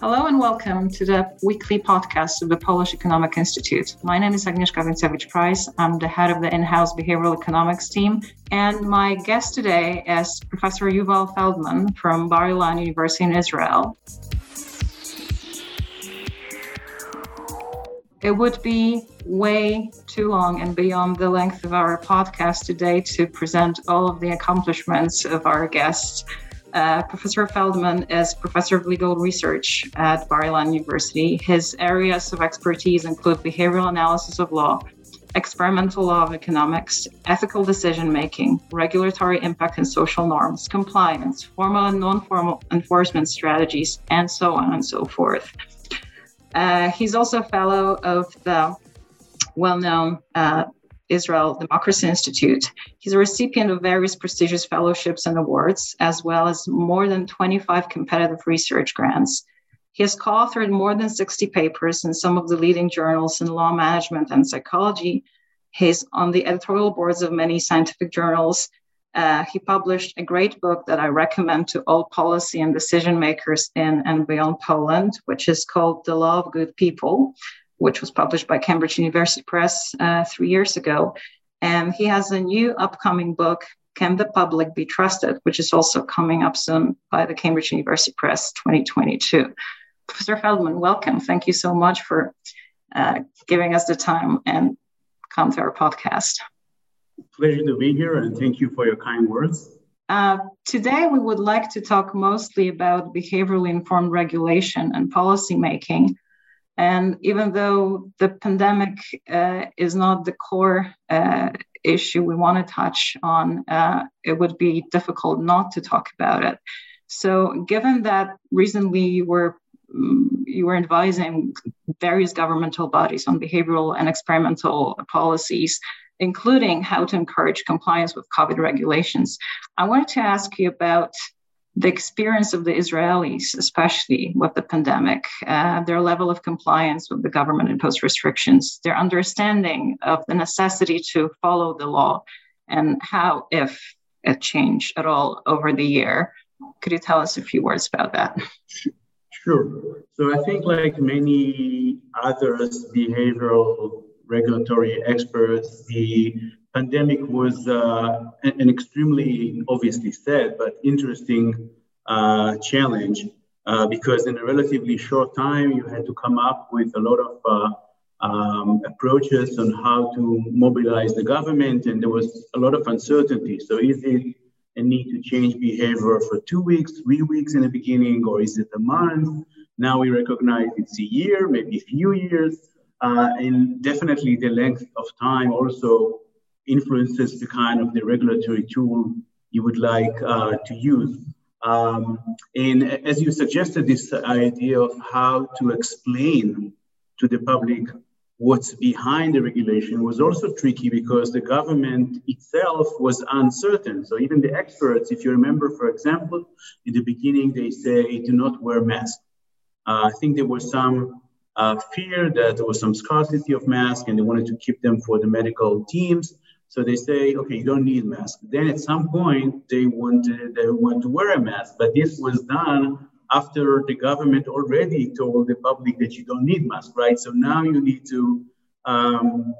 Hello and welcome to the weekly podcast of the Polish Economic Institute. My name is Agnieszka Wincewicz Price. I'm the head of the in house behavioral economics team. And my guest today is Professor Yuval Feldman from Bar Ilan University in Israel. It would be way too long and beyond the length of our podcast today to present all of the accomplishments of our guests. Uh, professor Feldman is professor of legal research at Bar Ilan University. His areas of expertise include behavioral analysis of law, experimental law of economics, ethical decision making, regulatory impact and social norms, compliance, formal and non formal enforcement strategies, and so on and so forth. Uh, he's also a fellow of the well known uh, Israel Democracy Institute. He's a recipient of various prestigious fellowships and awards, as well as more than 25 competitive research grants. He has co authored more than 60 papers in some of the leading journals in law management and psychology. He's on the editorial boards of many scientific journals. Uh, he published a great book that I recommend to all policy and decision makers in and beyond Poland, which is called The Law of Good People which was published by Cambridge University Press uh, three years ago. And he has a new upcoming book, Can the Public Be Trusted, which is also coming up soon by the Cambridge University Press 2022. Professor Feldman, welcome. Thank you so much for uh, giving us the time and come to our podcast. Pleasure to be here, and thank you for your kind words. Uh, today, we would like to talk mostly about behaviorally informed regulation and policy making. And even though the pandemic uh, is not the core uh, issue we want to touch on, uh, it would be difficult not to talk about it. So, given that recently you were mm, you were advising various governmental bodies on behavioral and experimental policies, including how to encourage compliance with COVID regulations, I wanted to ask you about the experience of the Israelis, especially with the pandemic, uh, their level of compliance with the government imposed restrictions, their understanding of the necessity to follow the law, and how, if it changed at all over the year. Could you tell us a few words about that? Sure. So I think, like many others, behavioral regulatory experts, the pandemic was uh, an extremely obviously sad but interesting uh, challenge uh, because in a relatively short time you had to come up with a lot of um, approaches on how to mobilize the government and there was a lot of uncertainty. So is it a need to change behavior for two weeks three weeks in the beginning or is it a month? Now we recognize it's a year maybe a few years uh, and definitely the length of time also influences the kind of the regulatory tool you would like uh, to use. Um, and as you suggested, this idea of how to explain to the public what's behind the regulation was also tricky because the government itself was uncertain. So even the experts, if you remember, for example, in the beginning they say do not wear masks. Uh, I think there was some uh, fear that there was some scarcity of masks and they wanted to keep them for the medical teams. So they say, okay, you don't need mask. Then at some point they wanted they want to wear a mask, but this was done after the government already told the public that you don't need mask, right? So now you need to um,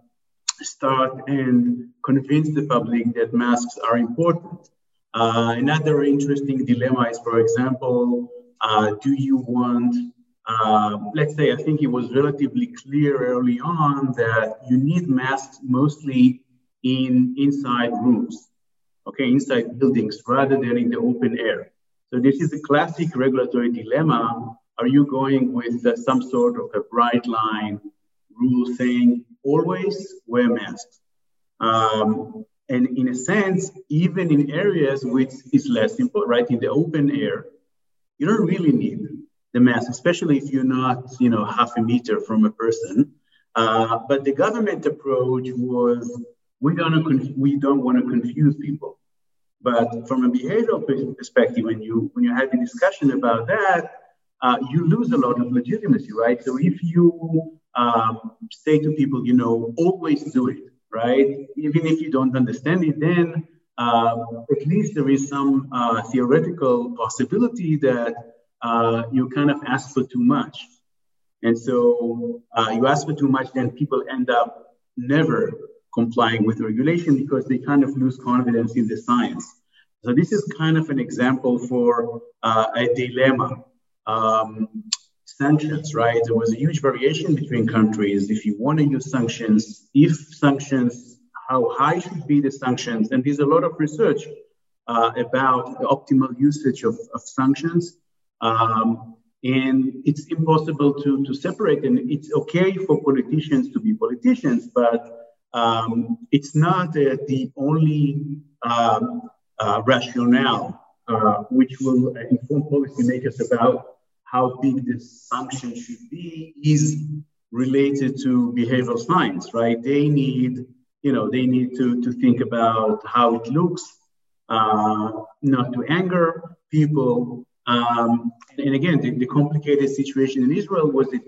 start and convince the public that masks are important. Uh, another interesting dilemma is, for example, uh, do you want uh, let's say, I think it was relatively clear early on that you need masks mostly in inside rooms, okay, inside buildings rather than in the open air. So this is a classic regulatory dilemma. Are you going with uh, some sort of a bright line rule saying always wear masks? Um, and in a sense, even in areas which is less important, right? In the open air, you don't really need the mask, especially if you're not, you know, half a meter from a person. Uh, but the government approach was we don't we don't want to confuse people. But from a behavioral perspective, when you when you have a discussion about that, uh, you lose a lot of legitimacy, right? So if you um, say to people, you know, always do it, right? Even if you don't understand it, then uh, at least there is some uh, theoretical possibility that uh, you kind of ask for too much. And so uh, you ask for too much, then people end up never complying with regulation because they kind of lose confidence in the science. So this is kind of an example for uh, a dilemma. Um, sanctions, right? There was a huge variation between countries. If you want to use sanctions, if sanctions, how high should be the sanctions? And there's a lot of research uh, about the optimal usage of, of sanctions. Um, and it's impossible to, to separate And It's okay for politicians to be politicians, but um, it's not uh, the only um, uh, rationale uh, which will inform policymakers about how big the sanction should be is related to behavioral science, right? They need, you know, they need to, to think about how it looks, uh, not to anger people. Um, and again, the, the, complicated situation in Israel was that,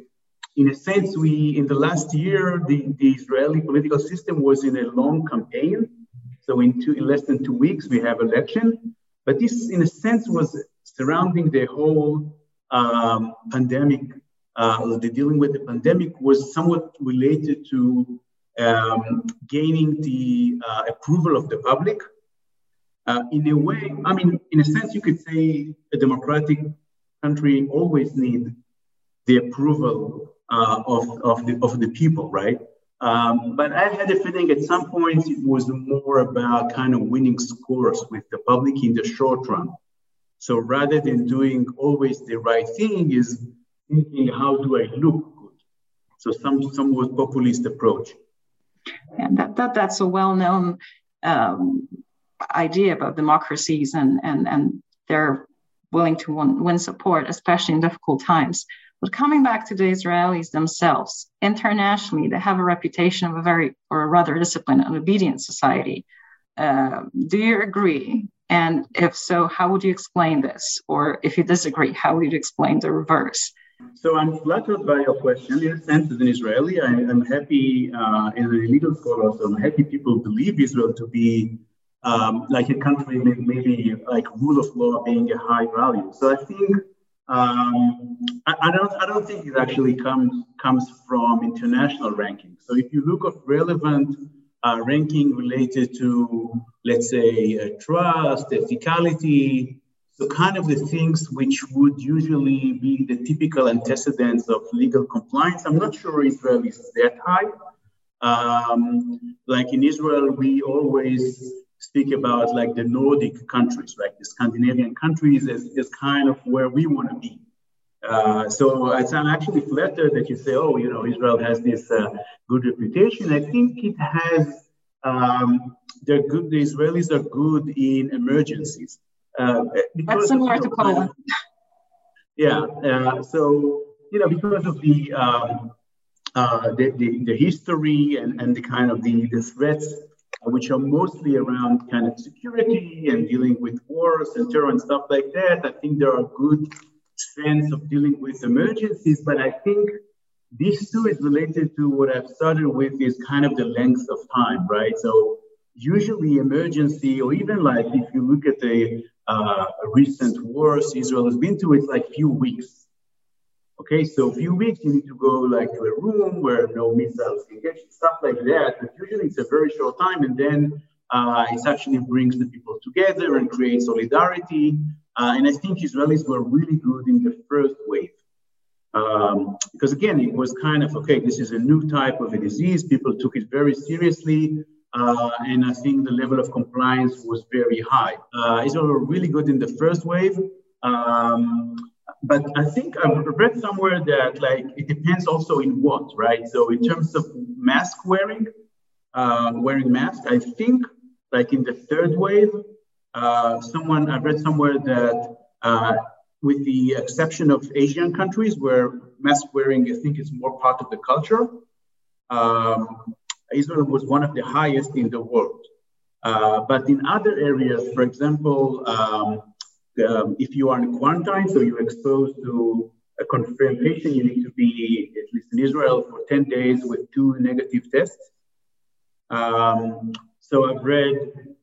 in a sense, we, in the last year, the, the Israeli political system was in a long campaign. So in, two, in less than two weeks, we have election. But this, in a sense, was surrounding the whole um, pandemic, uh, the dealing with the pandemic was somewhat related to um, gaining the uh, approval of the public. Uh, in a way, I mean, in a sense, you could say a democratic country always need the approval uh, of, of, the, of the people, right? Um, but I had a feeling at some point it was more about kind of winning scores with the public in the short run. So rather than doing always the right thing, is thinking how do I look good? So some somewhat populist approach. And that, that that's a well-known um, idea about democracies and and and they're willing to win, win support, especially in difficult times. But coming back to the Israelis themselves, internationally, they have a reputation of a very, or a rather disciplined and obedient society. Uh, do you agree and if so, how would you explain this? Or if you disagree, how would you explain the reverse? So I'm flattered by your question. In a sense, as an Israeli, I, am happy, uh, as a legal scholar, so I'm happy people believe Israel to be um, like a country, maybe like rule of law being a high value. So I think um, I, I, don't I don't think it actually comes comes from international rankings. So if you look at relevant uh, ranking related to, let's say, uh, trust, ethicality, so kind of the things which would usually be the typical antecedents of legal compliance. I'm not sure Israel is that high. Um, like in Israel, we always speak about like the Nordic countries, like the Scandinavian countries is, as kind of where we want to be. Uh, so I'm actually flattered that you say, oh, you know, Israel has this uh, good reputation. I think it has, um, they're good, the Israelis are good in emergencies. Uh, That's similar to Poland. Yeah, uh, so, you know, because of the, um, uh, the, the, the, history and, and the kind of the, the threats, which are mostly around kind of security and dealing with wars and terror and stuff like that, I think there are good sense of dealing with emergencies, but I think this too is related to what I've started with is kind of the length of time, right? So usually emergency, or even like if you look at the uh, recent wars Israel has been to, it's like few weeks. Okay, so a few weeks you need to go like to a room where no missiles can get you, stuff like that. But usually it's a very short time, and then uh, it actually brings the people together and creates solidarity. Uh, and I think Israelis were really good in the first wave. Um, because again, it was kind of okay, this is a new type of a disease. People took it very seriously. Uh, and I think the level of compliance was very high. Uh, Israel were really good in the first wave. Um, but I think I've read somewhere that like it depends also in what, right? So in terms of mask wearing, uh, wearing mask, I think like in the third wave, uh, someone I read somewhere that, uh, with the exception of Asian countries where mask wearing, I think, is more part of the culture, um, Israel was one of the highest in the world. Uh, but in other areas, for example, um, um, if you are in quarantine, so you're exposed to a confirmed patient, you need to be, at least in Israel, for 10 days with two negative tests. Um, so I've read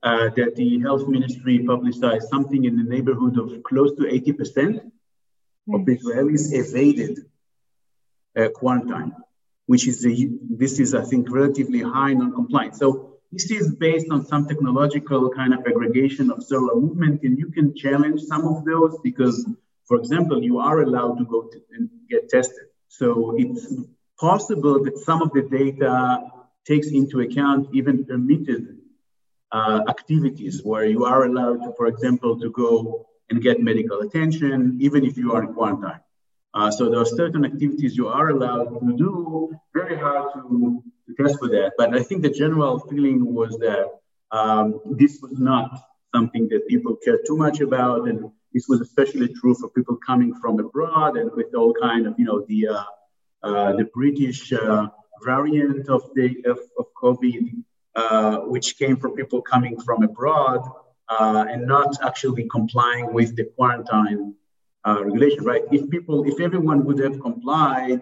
uh, that the health ministry publicized something in the neighborhood of close to 80% of hmm. Israelis evaded uh, quarantine, which is a, this is I think relatively high non-compliance. So this is based on some technological kind of aggregation of cellular movement, and you can challenge some of those because, for example, you are allowed to go to and get tested. So it's possible that some of the data takes into account even permitted uh, activities where you are allowed to, for example, to go and get medical attention, even if you are in quarantine. Uh, so there are certain activities you are allowed to do, very hard to, to for that. But I think the general feeling was that um, this was not something that people care too much about. And this was especially true for people coming from abroad and with all kind of, you know, the, uh, uh, the British uh, variant of the of, of COVID, uh, which came from people coming from abroad uh, and not actually complying with the quarantine uh, regulation, right? If people, if everyone would have complied,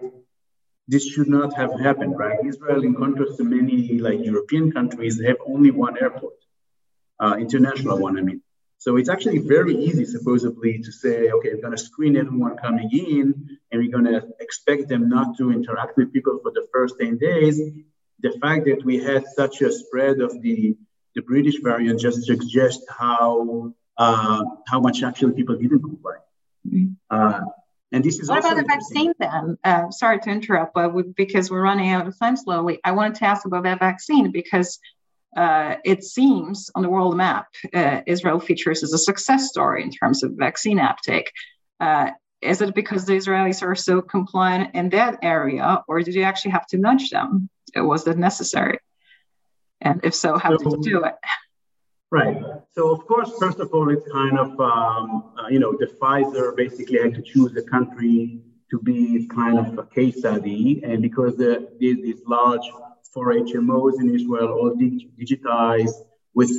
this should not have happened, right? Israel, in contrast to many like European countries, have only one airport, uh, international one, I mean. So it's actually very easy, supposedly, to say, okay, we're going to screen everyone coming in, and we're going to expect them not to interact with people for the first 10 days. The fact that we had such a spread of the the British variant just suggests how uh, how much actually people didn't comply. Mm-hmm. Uh, and this is what about the vaccine then? Uh, sorry to interrupt, but we, because we're running out of time slowly, I wanted to ask about that vaccine because uh, it seems on the world map, uh, Israel features as a success story in terms of vaccine uptake. Uh, is it because the Israelis are so compliant in that area, or did you actually have to nudge them? Was that necessary? And if so, how so, did you do it? Right. So, of course, first of all, it's kind of, um, uh, you know, the Pfizer basically had to choose a country to be kind of a case study. And because the, these large four HMOs in Israel all dig- digitized with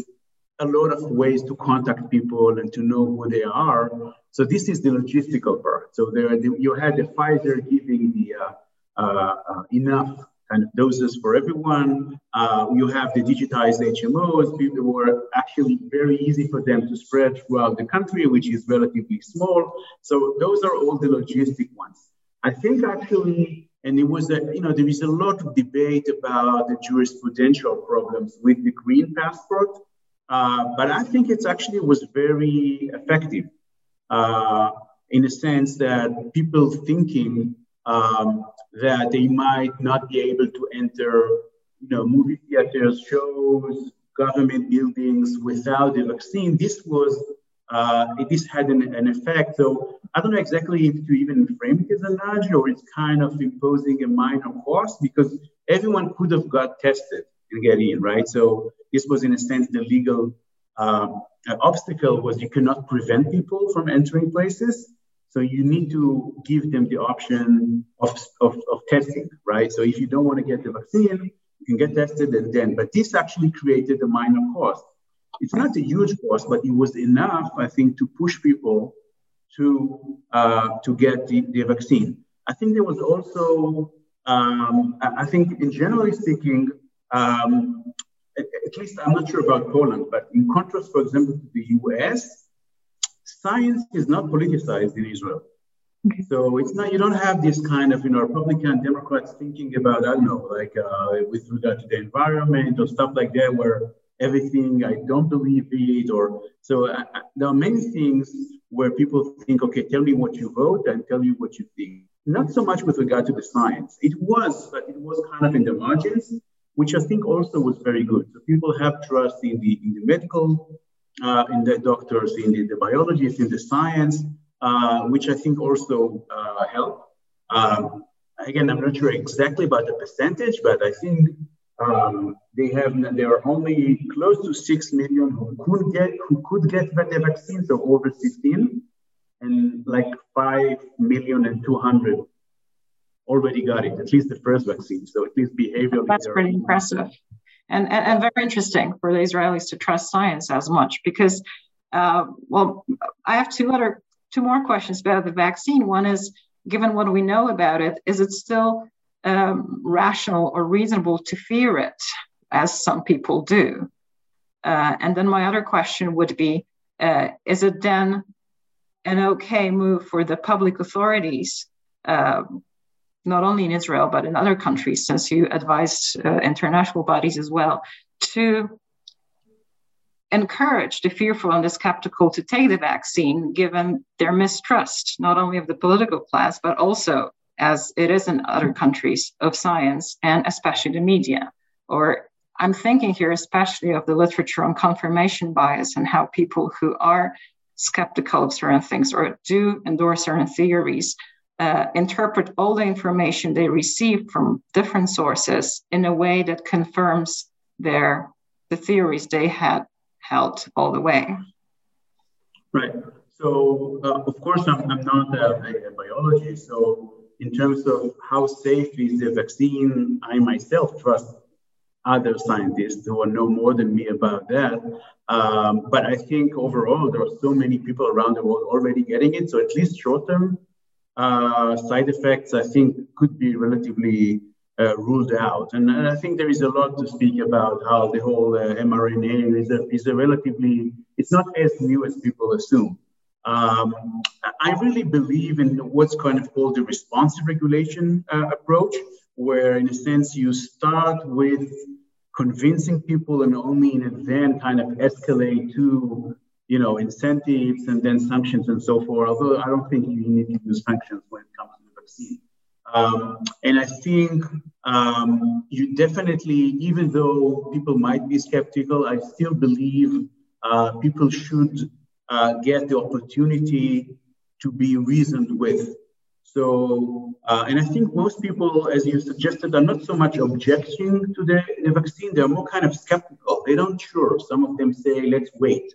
a lot of ways to contact people and to know who they are. So this is the logistical part. So there, you had the Pfizer giving the uh, uh, uh enough kind of doses for everyone. Uh, you have the digitized HMOs. People were actually very easy for them to spread throughout the country, which is relatively small. So those are all the logistic ones. I think actually, and it was a, you know, there is a lot of debate about the jurisprudential problems with the green passport, uh, but I think it's actually was very effective uh, in a sense that people thinking um, that they might not be able to enter, you know, movie theaters, shows, government buildings without the vaccine. This was uh, this had an, an, effect. So I don't know exactly if to even frame it as a nudge or it's kind of imposing a minor cost because everyone could have got tested and get in, right? So this was in a sense the legal um, obstacle was you cannot prevent people from entering places. So you need to give them the option of, of, of testing, right? So if you don't want to get the vaccine, you can get tested and then, but this actually created a minor cost. It's not a huge cost, but it was enough, I think, to push people to uh, to get the, the vaccine. I think there was also, um, I think, in generally speaking, um, at, at, least I'm not sure about Poland, but in contrast, for example, to the US, science is not politicized in Israel. Okay. So it's not you don't have this kind of you know Republican Democrats thinking about I don't know like uh, with regard to the environment or stuff like that where everything I don't believe it or so uh, uh, there are many things where people think okay tell me what you vote and tell you what you think not so much with regard to the science it was but it was kind of in the margins which I think also was very good so people have trust in the in the medical uh, in the doctors, in the, the biologists, in the science, uh, which I think also uh, help. Um, again, I'm not sure exactly about the percentage, but I think um, they have there are only close to six million who could get who could get the vaccine, so over 16, and like five million and two hundred already got it, at least the first vaccine. So at least behavioral. That's pretty impressive and, and, and very interesting for the Israelis to trust science as much because, uh, well, I have two other two more questions about the vaccine. One is, given what we know about it, is it still um, rational or reasonable to fear it, as some people do? Uh, and then my other question would be, uh, is it then an okay move for the public authorities, uh, not only in Israel, but in other countries, since you advised uh, international bodies as well, to encourage the fearful and the skeptical to take the vaccine, given their mistrust, not only of the political class, but also, as it is in other countries, of science and especially the media. Or I'm thinking here especially of the literature on confirmation bias and how people who are skeptical of certain things or do endorse certain theories uh, interpret all the information they receive from different sources in a way that confirms their the theories they had held all the way. Right. So uh, of course I'm, I'm not a, a, biology. So in terms of how safe is the vaccine, I myself trust other scientists who know more than me about that. Um, but I think overall, there are so many people around the world already getting it. So at least short term uh, side effects, I think, could be relatively uh, ruled out. And, and, I think there is a lot to speak about how the whole uh, mRNA is a, is a relatively, it's not as new as people assume. Um, I really believe in what's kind of called the responsive regulation uh, approach, where in a sense you start with convincing people and only in then kind of escalate to you know incentives and then sanctions and so forth although i don't think you need to use sanctions when it comes to the vaccine um, and i think um, you definitely even though people might be skeptical i still believe uh, people should uh, get the opportunity to be reasoned with so, uh, and I think most people, as you suggested, are not so much objecting to the, the vaccine. They're more kind of skeptical. They don't sure. Some of them say, let's wait.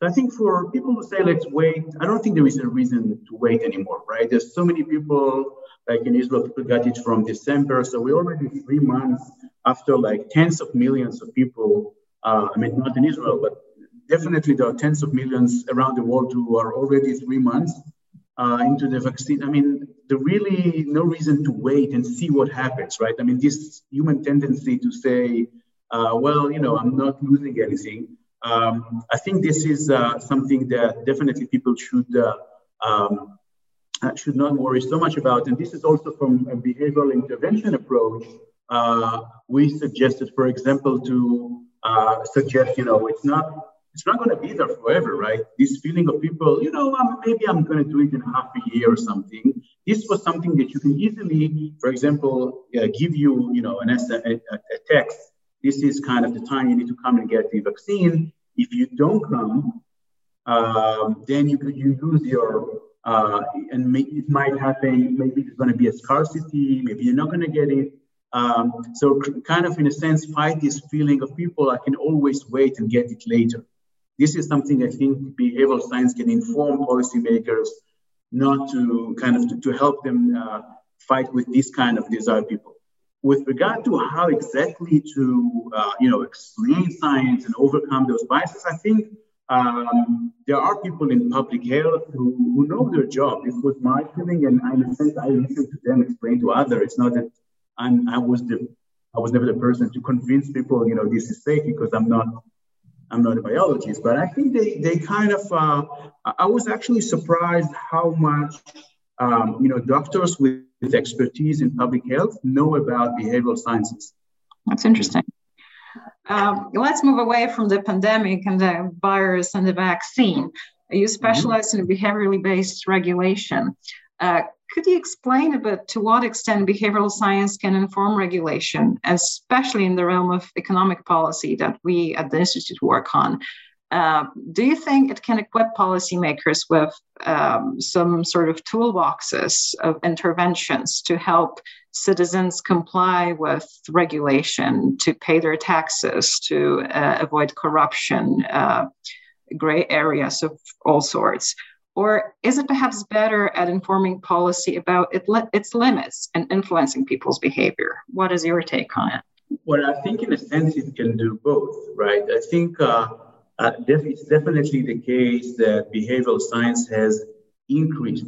So I think for people who say, let's wait, I don't think there is a reason to wait anymore, right? There's so many people, like in Israel, people got it from December. So we're already three months after like tens of millions of people. Uh, I mean, not in Israel, but definitely there are tens of millions around the world who are already three months uh, into the vaccine. I mean, there really no reason to wait and see what happens, right? I mean, this human tendency to say, uh, well, you know, I'm not losing anything. Um, I think this is uh, something that definitely people should uh, um, uh, should not worry so much about. And this is also from a behavioral intervention approach. Uh, we suggested, for example, to suggest, you know, it's not it's not going to be there forever, right? This feeling of people, you know, um, maybe I'm going to do it in half a year or something. This was something that you can easily, for example, uh, give you, you know, an a, a text. This is kind of the time you need to come and get the vaccine. If you don't come, um, then you could you lose your uh, and may, it might happen. Maybe it's going to be a scarcity. Maybe you're not going to get it. Um, so kind of in a sense, fight this feeling of people. I can always wait and get it later. This is something I think behavioral science can inform policymakers not to kind of to, to help them uh, fight with this kind of desire people. With regard to how exactly to uh, you know explain science and overcome those biases, I think um, there are people in public health who, who know their job. This was my feeling, and in a sense, I listen to them explain to others. It's not that I'm, I was the I was never the person to convince people, you know, this is safe because I'm not I'm not a biologist, but I think they, they kind of, uh, I was actually surprised how much, um, you know, doctors with, with expertise in public health know about behavioral sciences. That's interesting. Um, let's move away from the pandemic and the virus and the vaccine. You specialize mm-hmm. in behaviorally based regulation. Uh, could you explain a bit to what extent behavioral science can inform regulation, especially in the realm of economic policy that we at the Institute work on? Uh, do you think it can equip policymakers with um, some sort of toolboxes of interventions to help citizens comply with regulation, to pay their taxes, to uh, avoid corruption, uh, gray areas of all sorts? Or is it perhaps better at informing policy about it, its limits and influencing people's behavior? What is your take on it? Well, I think in a sense it can do both, right? I think uh, uh, it's definitely the case that behavioral science has increased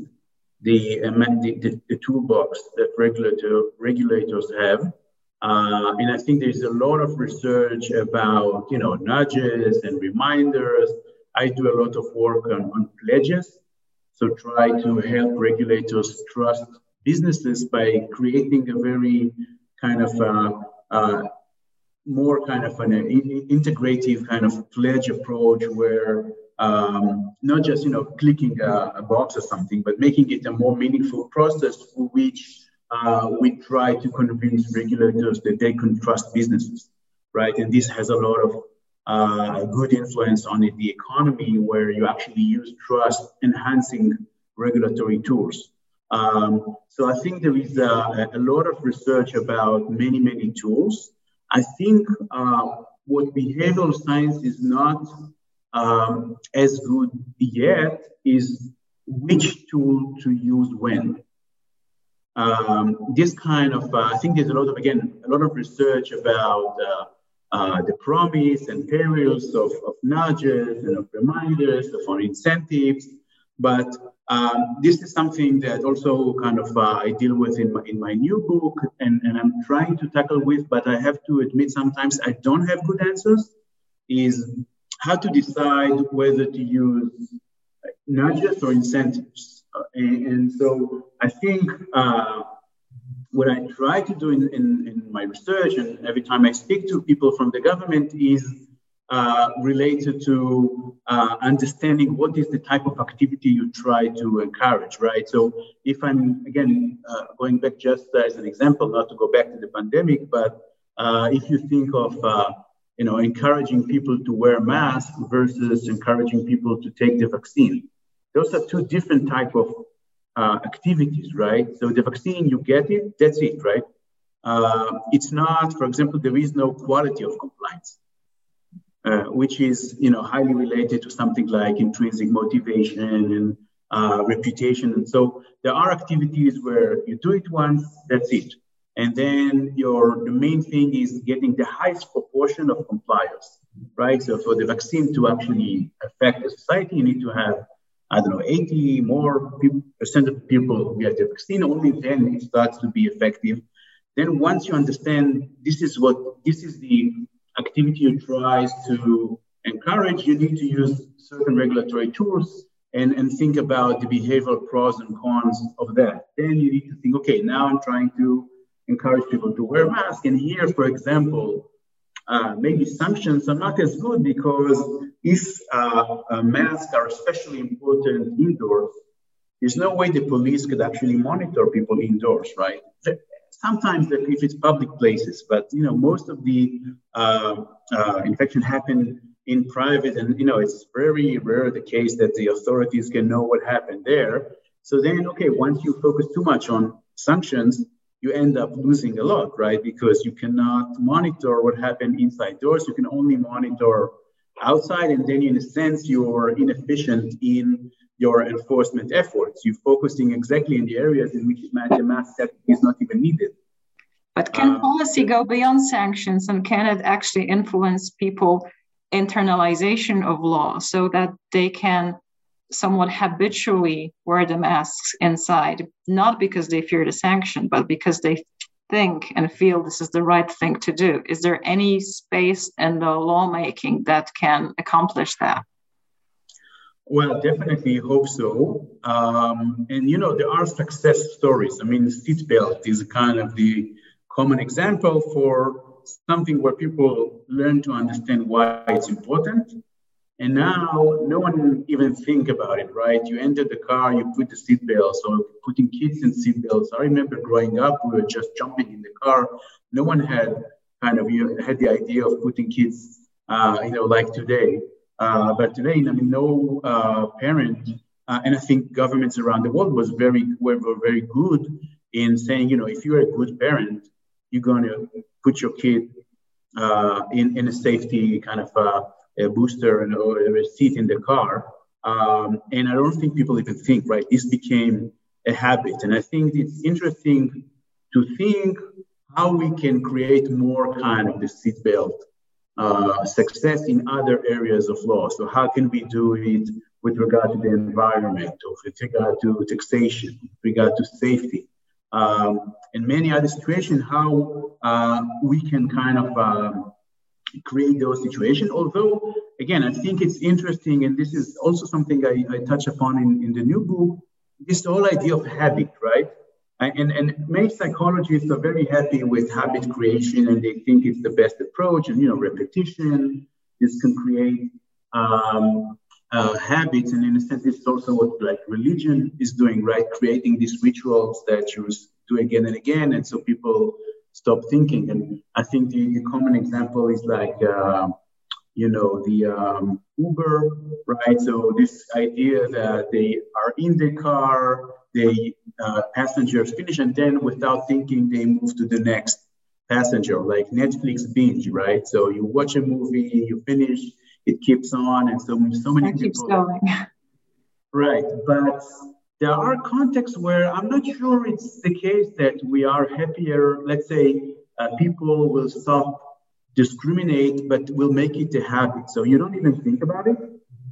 the, the, the, the toolbox that regulator, regulators have. Uh, and I think there's a lot of research about, you know, nudges and reminders I do a lot of work on, on pledges. So try to help regulators trust businesses by creating a very kind of uh, uh, more kind of an integrative kind of pledge approach where um, not just you know clicking a, a, box or something, but making it a more meaningful process for which uh, we try to convince regulators that they can trust businesses, right? And this has a lot of uh, good influence on the economy where you actually use trust enhancing regulatory tools. Um, so I think there is a, a, lot of research about many, many tools. I think uh, what behavioral science is not um, as good yet is which tool to use when. Um, this kind of, uh, I think there's a lot of, again, a lot of research about uh, uh, the promise and perils of, of nudges and of reminders, of incentives. But um, this is something that also kind of uh, I deal with in my, in my new book and, and I'm trying to tackle with, but I have to admit sometimes I don't have good answers, is how to decide whether to use nudges or incentives. Uh, and, and, so I think uh, what I try to do in, in, in, my research and every time I speak to people from the government is uh, related to uh, understanding what is the type of activity you try to encourage, right? So if I'm, again, uh, going back just as an example, not to go back to the pandemic, but uh, if you think of, uh, you know, encouraging people to wear masks versus encouraging people to take the vaccine, those are two different type of uh, activities, right? So the vaccine, you get it, that's it, right? It's not, for example, there is no quality of compliance, uh, which is, you know, highly related to something like intrinsic motivation and uh, reputation. And so there are activities where you do it once, that's it. And then your the main thing is getting the highest proportion of compliers, right? So for the vaccine to actually affect the society, you need to have I don't know, 80 more percent of people get the vaccine, only then it starts to be effective. Then once you understand this is what this is the activity you try to encourage, you need to use certain regulatory tools and, and think about the behavioral pros and cons of that. Then you need to think, okay, now I'm trying to encourage people to wear masks. And here, for example, uh, maybe sanctions are not as good because if uh, masks are especially important indoors, there's no way the police could actually monitor people indoors, right? Sometimes if it's public places, but you know most of the uh, uh, infection happen in private, and you know it's very rare the case that the authorities can know what happened there. So then, okay, once you focus too much on sanctions, you end up losing a lot, right? Because you cannot monitor what happened inside doors. You can only monitor outside, and then in a sense, you're inefficient in your enforcement efforts. You're focusing exactly in the areas in which the mass setting is not even needed. But can um, policy go beyond sanctions, and can it actually influence people internalization of law so that they can somewhat habitually wear the masks inside, not because they fear the sanction, but because they think and feel this is the right thing to do. Is there any space in the lawmaking that can accomplish that? Well, definitely hope so. Um, and you know, there are success stories. I mean, seatbelt is kind of the common example for something where people learn to understand why it's important and now no one even think about it, right? You enter the car, you put the seatbelt. So putting kids in seatbelts. I remember growing up, we were just jumping in the car. No one had kind of you had the idea of putting kids, uh, you know, like today. Uh, but today, I mean, no uh, parent, uh, and I think governments around the world was very were, were very good in saying, you know, if you're a good parent, you're going to put your kid uh, in in a safety kind of uh, a booster and or a seat in the car. Um, and I don't think people even think, right? This became a habit. And I think it's interesting to think how we can create more kind of the seatbelt uh, success in other areas of law. So how can we do it with regard to the environment, or with regard to taxation, with regard to safety, um, and many other situations, how uh, we can kind of um, create those situations. Although again, I think it's interesting, and this is also something I, I touch upon in, in the new book, this whole idea of habit, right? And, and many psychologists are very happy with habit creation and they think it's the best approach. And, you know, repetition, this can create um, uh, habits. And in a sense, is also what like religion is doing, right? Creating these rituals that you do again and again. And so people stop thinking. And I think the, the common example is like, uh, you know, the um, Uber, right? So this idea that they are in the car, they uh, passengers finish, and then without thinking, they move to the next passenger, like Netflix binge, right? So you watch a movie, you finish, it keeps on, and so so many it people. keeps going. Right, but there are contexts where I'm not sure it's the case that we are happier. Let's say uh, people will stop discriminate, but will make it a habit. So you don't even think about it.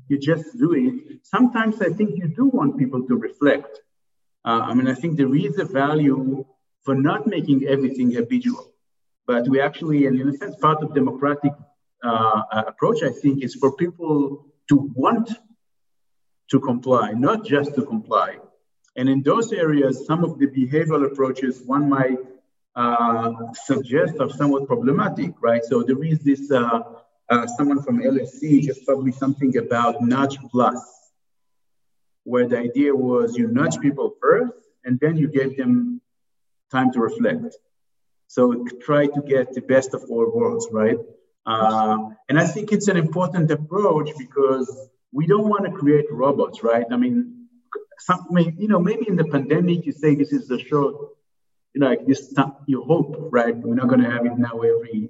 You just do it. Sometimes I think you do want people to reflect. Uh, I mean, I think there is a value for not making everything habitual, but we actually, and in a sense, part of democratic uh, approach, I think, is for people to want to comply, not just to comply. And in those areas, some of the behavioral approaches one might uh, suggest are somewhat problematic, right? So there is this, uh, uh, someone from LSE just published something about nudge plus, where the idea was you nudge people first and then you give them time to reflect. So try to get the best of all worlds, right? Uh, and I think it's an important approach because we don't want to create robots, right? I mean, some, you know, maybe in the pandemic you say this is a short you know, like this you hope, right? We're not going to have it now every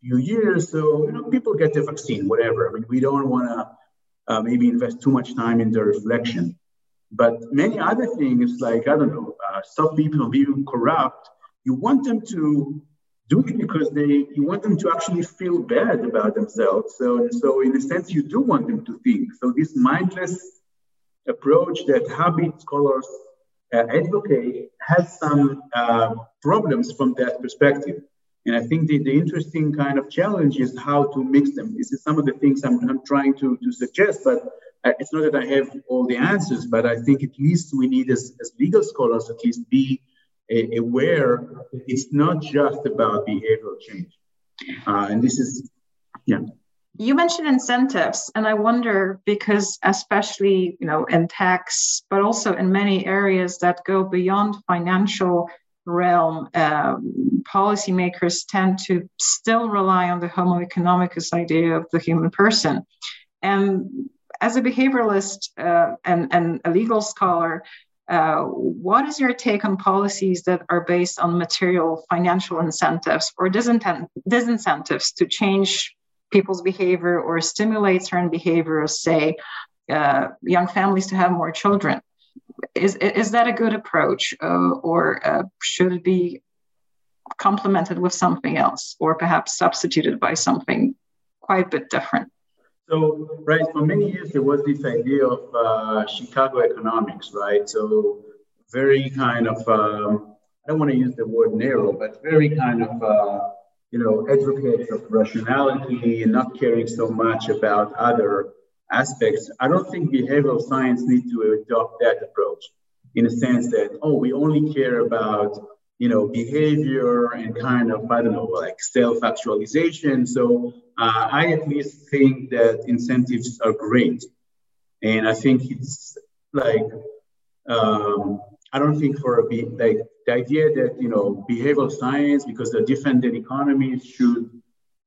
few years. So, you know, people get the vaccine, whatever. I mean, we don't want to uh, maybe invest too much time in the reflection. But many other things, like, I don't know, uh, stop people being corrupt, you want them to do it because they you want them to actually feel bad about themselves. So, so in a sense, you do want them to think. So this mindless approach that habit scholars uh, advocate has some uh, problems from that perspective. And I think the, the interesting kind of challenge is how to mix them. This is some of the things I'm, I'm trying to, to suggest, but it's not that I have all the answers, but I think at least we need, as, as legal scholars, at least be aware it's not just about behavioral change. Uh, and this is, yeah you mentioned incentives and i wonder because especially you know in tax but also in many areas that go beyond financial realm um, policymakers tend to still rely on the homo economicus idea of the human person and as a behavioralist uh, and, and a legal scholar uh, what is your take on policies that are based on material financial incentives or disincentives to change people's behavior or stimulate certain behaviors, say uh, young families to have more children. Is, is that a good approach uh, or uh, should it be complemented with something else or perhaps substituted by something quite a bit different? So, right, for many years there was this idea of uh, Chicago economics, right? So, very kind of, um, I don't want to use the word narrow, but very kind of uh, you know, advocates of rationality and not caring so much about other aspects. I don't think behavioral science needs to adopt that approach in a sense that, oh, we only care about, you know, behavior and kind of, I don't know, like self-actualization. So uh, I at least think that incentives are great. And I think it's like, um, I don't think for a be like the idea that you know behavioral science because they're different than economies should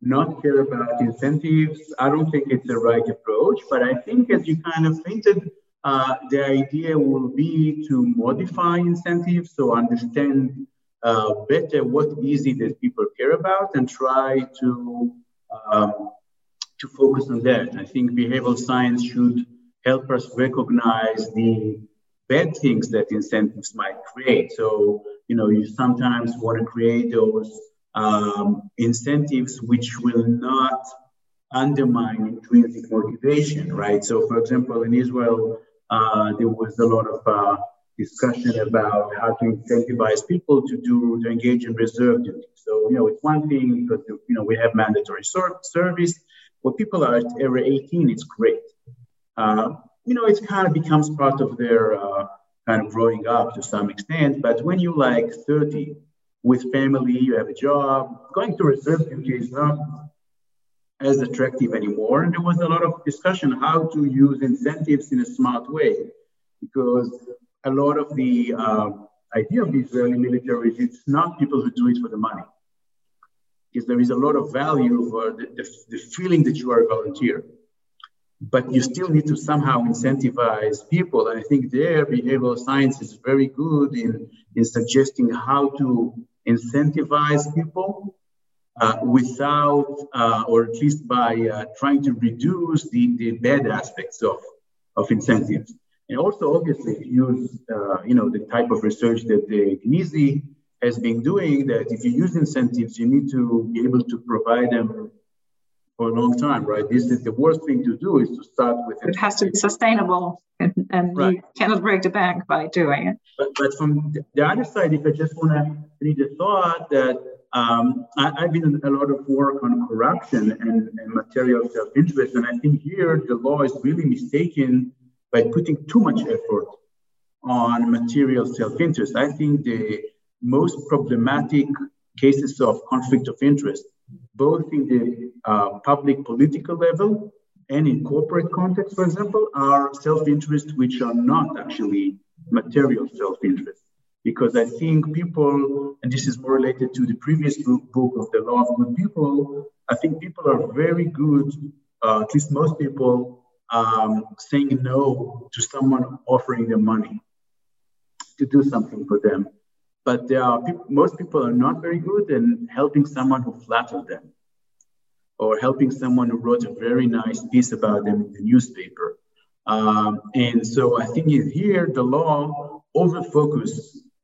not care about incentives. I don't think it's the right approach. But I think as you kind of hinted, uh, the idea will be to modify incentives, so understand uh, better what is it that people care about and try to um, to focus on that. I think behavioral science should help us recognize the bad things that incentives might create. So, you know, you sometimes want to create those um, incentives which will not undermine intrinsic motivation, right? So, for example, in Israel, uh, there was a lot of uh, discussion about how to incentivize people to do to engage in reserve duty. So, you know, it's one thing because you know we have mandatory service, when people are over 18, it's great. Uh, you know, it kind of becomes part of their uh, kind of growing up to some extent. But when you like 30 with family, you have a job, going to reserve duty is not as attractive anymore. And there was a lot of discussion how to use incentives in a smart way, because a lot of the uh, idea of the Israeli military is it's not people who do it for the money. Because there is a lot of value for the, the, the feeling that you are a volunteer but you still need to somehow incentivize people. And I think their behavioral science is very good in, in suggesting how to incentivize people uh, without, uh, or at least by uh, trying to reduce the, the bad aspects of, of incentives. And also, obviously, use uh, you know the type of research that the Gneezy has been doing. That if you use incentives, you need to be able to provide them for a long time, right? This is the worst thing to do is to start with it. It has to be sustainable and, and right. you cannot break the bank by doing it. But, but from the other side, if I just want to read the thought that um, I, have been in a lot of work on corruption and, and material self-interest, and I think here the law is really mistaken by putting too much effort on material self-interest. I think the most problematic cases of conflict of interest both in the uh, public political level and in corporate context, for example, are self-interest which are not actually material self-interest. Because I think people, and this is more related to the previous book, book of the law of good people, I think people are very good, uh, at least most people, um, saying no to someone offering them money to do something for them but there are people, most people are not very good in helping someone who flattered them or helping someone who wrote a very nice piece about them in the newspaper. Um, and so I think here the law over focus,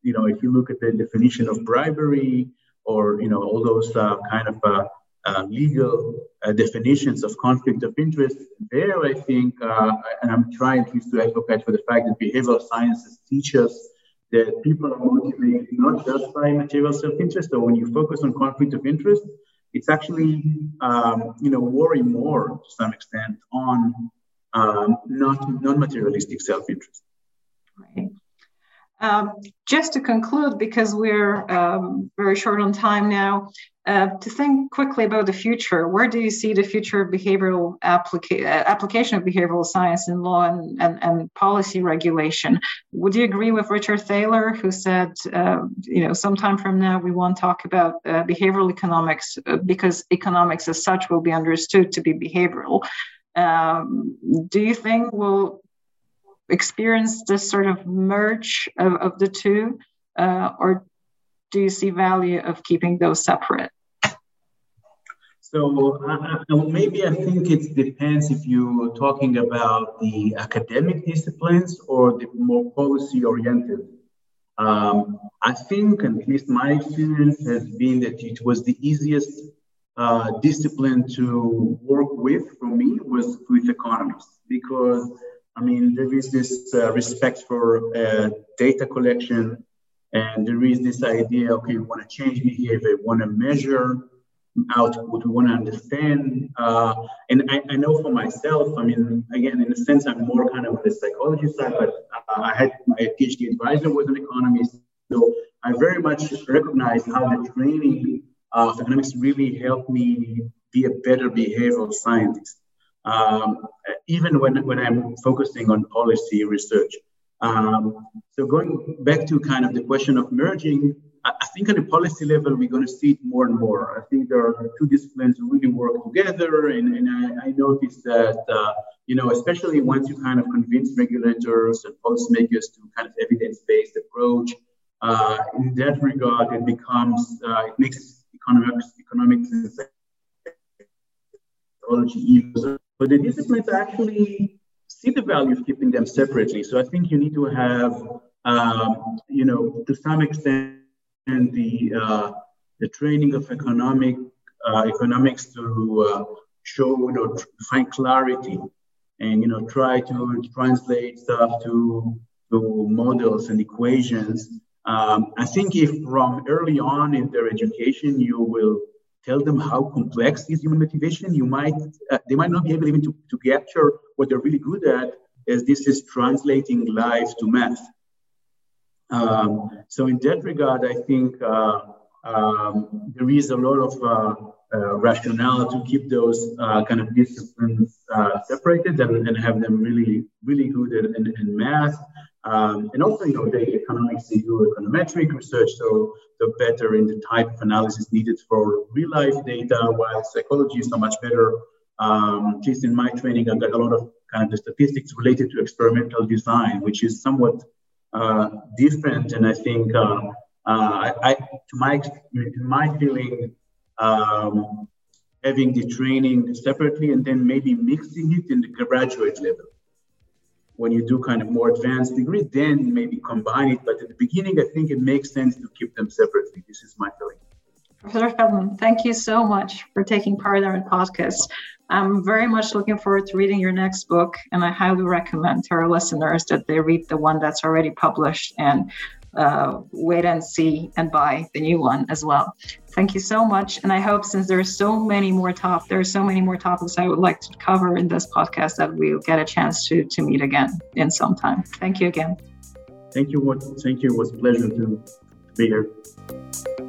you know, if you look at the definition of bribery or, you know, all those uh, kind of uh, uh, legal uh, definitions of conflict of interest, there I think, uh, and I'm trying at least to advocate for the fact that behavioral sciences teach us that people are motivated not just by material self-interest, or when you focus on conflict of interest, it's actually um, you know worry more to some extent on um, not non-materialistic self-interest. Right. Um, just to conclude, because we're um, very short on time now, uh, to think quickly about the future, where do you see the future of behavioral applica- uh, application of behavioral science in law and, and, and, policy regulation? Would you agree with Richard Thaler, who said, uh, you know, sometime from now we won't talk about uh, behavioral economics uh, because economics as such will be understood to be behavioral? Um, do you think we'll experience this sort of merge of, of the two, uh, or do you see value of keeping those separate? So uh, uh, maybe I think it depends if you're talking about the academic disciplines or the more policy oriented. Um, I think, at least my experience has been that it was the easiest uh, discipline to work with for me was with economists because I mean there is this uh, respect for uh, data collection and there is this idea okay we want to change behavior we want to measure output, we want to understand. Uh, and I, I, know for myself, I mean, again, in a sense, I'm more kind of on the psychology side, but uh, I had my PhD advisor was an economist. So I very much recognize how the training of economics really helped me be a better behavioral scientist, um, even when, when I'm focusing on policy research. Um, so going back to kind of the question of merging, I think at a policy level, we're going to see it more and more. I think there are two disciplines who really work together. And, and I, I noticed that, uh, you know, especially once you kind of convince regulators and policymakers to kind of evidence-based approach, uh, in that regard, it becomes, uh, it makes economics, economics and psychology easier. But the disciplines actually see the value of keeping them separately. So I think you need to have, um, you know, to some extent, and the uh, the training of economic uh, economics to uh, show you know find clarity and you know try to translate stuff to to models and equations. Um, I think if from early on in their education you will tell them how complex is human motivation, you might uh, they might not be able even to, to capture what they're really good at, as this is translating life to math. Um, so in that regard, I think uh, um, there is a lot of uh, uh, rationale to keep those uh, kind of disciplines uh, separated and, and have them really, really good in, in, in math. Um, and also, you know, the economics, they do econometric research, so the better in the type of analysis needed for real life data, while psychology is so much better. Um, at least in my training, I got a lot of kind of the statistics related to experimental design, which is somewhat uh, different. And I think, uh, uh, I, to my my feeling, um, having the training separately and then maybe mixing it in the graduate level. When you do kind of more advanced degree, then maybe combine it. But at the beginning, I think it makes sense to keep them separately. This is my feeling. Professor Feldman, thank you so much for taking part in our podcast. I'm very much looking forward to reading your next book, and I highly recommend to our listeners that they read the one that's already published and uh, wait and see and buy the new one as well. Thank you so much, and I hope since there are so many more top, there are so many more topics I would like to cover in this podcast that we'll get a chance to to meet again in some time. Thank you again. Thank you. Thank you. It was a pleasure to be here.